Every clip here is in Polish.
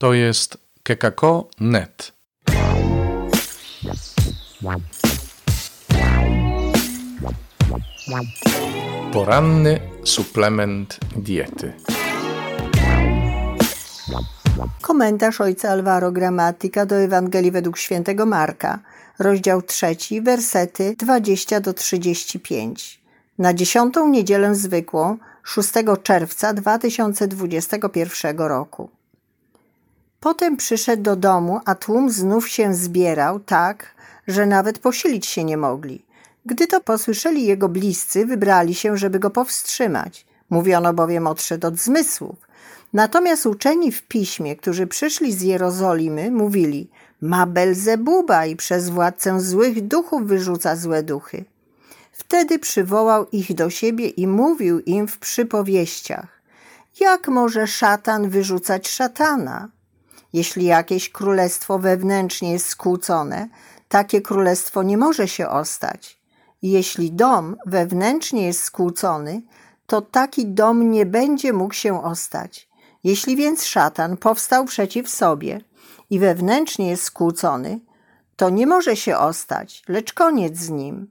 To jest kekako.net. Poranny suplement diety. Komentarz ojca Alvaro Gramatyka do Ewangelii według świętego Marka, rozdział 3, wersety 20 do 35. Na dziesiątą niedzielę zwykłą, 6 czerwca 2021 roku. Potem przyszedł do domu, a tłum znów się zbierał tak, że nawet posilić się nie mogli. Gdy to posłyszeli jego bliscy, wybrali się, żeby go powstrzymać. Mówiono bowiem odszedł od zmysłów. Natomiast uczeni w piśmie, którzy przyszli z Jerozolimy, mówili: Ma Belzebuba i przez władcę złych duchów wyrzuca złe duchy. Wtedy przywołał ich do siebie i mówił im w przypowieściach: Jak może szatan wyrzucać szatana? Jeśli jakieś królestwo wewnętrznie jest skłócone, takie królestwo nie może się ostać. Jeśli dom wewnętrznie jest skłócony, to taki dom nie będzie mógł się ostać. Jeśli więc szatan powstał przeciw sobie i wewnętrznie jest skłócony, to nie może się ostać, lecz koniec z nim.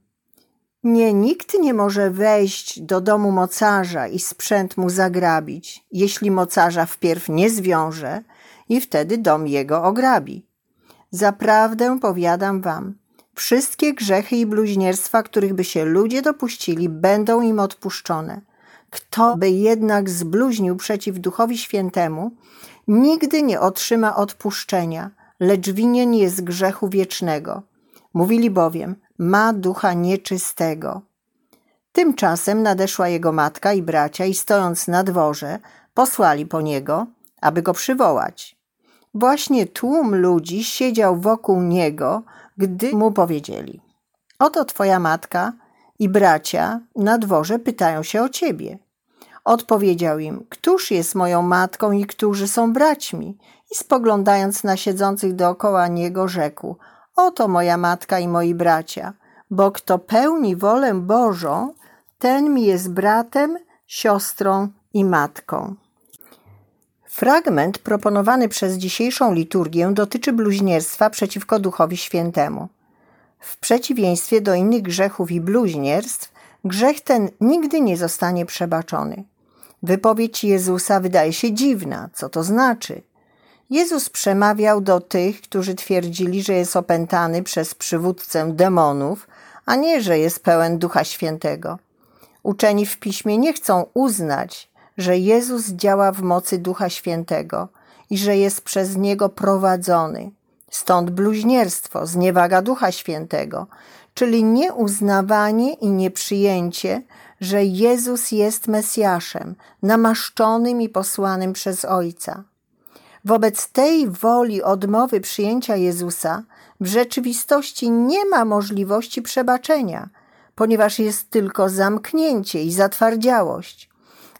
Nie, nikt nie może wejść do domu mocarza i sprzęt mu zagrabić, jeśli mocarza wpierw nie zwiąże i wtedy dom jego ograbi. Zaprawdę powiadam wam, wszystkie grzechy i bluźnierstwa, których by się ludzie dopuścili, będą im odpuszczone. Kto by jednak zbluźnił przeciw Duchowi Świętemu, nigdy nie otrzyma odpuszczenia, lecz winien jest grzechu wiecznego. Mówili bowiem, ma ducha nieczystego. Tymczasem nadeszła jego matka i bracia i stojąc na dworze, posłali po niego, aby go przywołać. Właśnie tłum ludzi siedział wokół niego, gdy mu powiedzieli: Oto twoja matka i bracia na dworze pytają się o ciebie. Odpowiedział im: Któż jest moją matką i którzy są braćmi? I spoglądając na siedzących dookoła niego, rzekł: Oto moja matka i moi bracia, bo kto pełni wolę Bożą, ten mi jest bratem, siostrą i matką. Fragment proponowany przez dzisiejszą liturgię dotyczy bluźnierstwa przeciwko Duchowi Świętemu. W przeciwieństwie do innych grzechów i bluźnierstw, grzech ten nigdy nie zostanie przebaczony. Wypowiedź Jezusa wydaje się dziwna. Co to znaczy? Jezus przemawiał do tych, którzy twierdzili, że jest opętany przez przywódcę demonów, a nie, że jest pełen Ducha Świętego. Uczeni w piśmie nie chcą uznać, że Jezus działa w mocy Ducha Świętego i że jest przez niego prowadzony. Stąd bluźnierstwo, zniewaga Ducha Świętego, czyli nieuznawanie i nieprzyjęcie, że Jezus jest Mesjaszem, namaszczonym i posłanym przez Ojca. Wobec tej woli odmowy przyjęcia Jezusa w rzeczywistości nie ma możliwości przebaczenia, ponieważ jest tylko zamknięcie i zatwardziałość.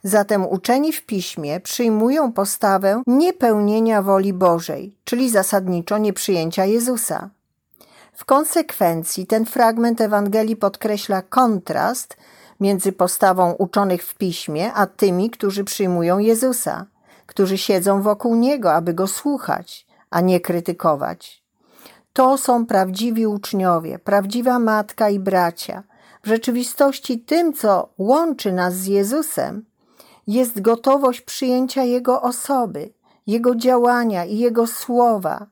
Zatem uczeni w piśmie przyjmują postawę niepełnienia woli Bożej, czyli zasadniczo nieprzyjęcia Jezusa. W konsekwencji ten fragment Ewangelii podkreśla kontrast między postawą uczonych w piśmie a tymi, którzy przyjmują Jezusa, którzy siedzą wokół niego, aby go słuchać, a nie krytykować. To są prawdziwi uczniowie, prawdziwa matka i bracia. W rzeczywistości tym, co łączy nas z Jezusem, jest gotowość przyjęcia Jego osoby, Jego działania i Jego słowa.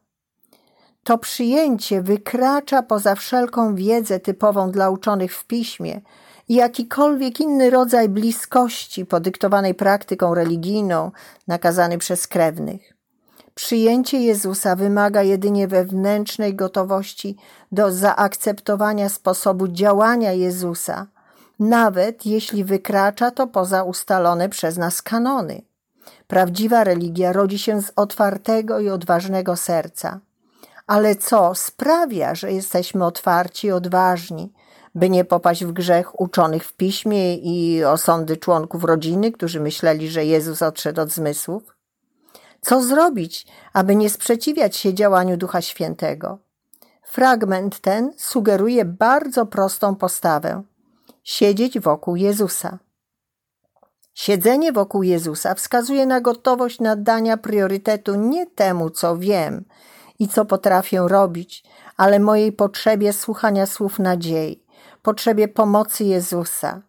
To przyjęcie wykracza poza wszelką wiedzę typową dla uczonych w piśmie i jakikolwiek inny rodzaj bliskości podyktowanej praktyką religijną nakazany przez krewnych. Przyjęcie Jezusa wymaga jedynie wewnętrznej gotowości do zaakceptowania sposobu działania Jezusa, nawet jeśli wykracza to poza ustalone przez nas kanony. Prawdziwa religia rodzi się z otwartego i odważnego serca. Ale co sprawia, że jesteśmy otwarci i odważni, by nie popaść w grzech uczonych w piśmie i osądy członków rodziny, którzy myśleli, że Jezus odszedł od zmysłów? Co zrobić, aby nie sprzeciwiać się działaniu Ducha Świętego? Fragment ten sugeruje bardzo prostą postawę: siedzieć wokół Jezusa. Siedzenie wokół Jezusa wskazuje na gotowość nadania priorytetu nie temu, co wiem i co potrafię robić, ale mojej potrzebie słuchania słów nadziei, potrzebie pomocy Jezusa.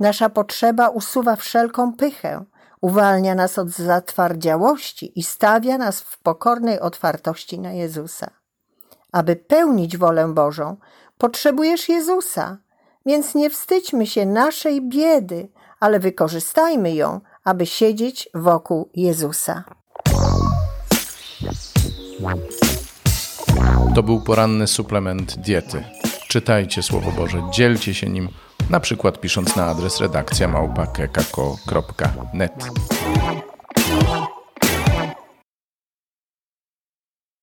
Nasza potrzeba usuwa wszelką pychę, uwalnia nas od zatwardziałości i stawia nas w pokornej otwartości na Jezusa. Aby pełnić wolę Bożą, potrzebujesz Jezusa, więc nie wstydźmy się naszej biedy, ale wykorzystajmy ją, aby siedzieć wokół Jezusa. To był poranny suplement diety. Czytajcie Słowo Boże, dzielcie się nim, na przykład pisząc na adres redakcja małpa.kekako.net.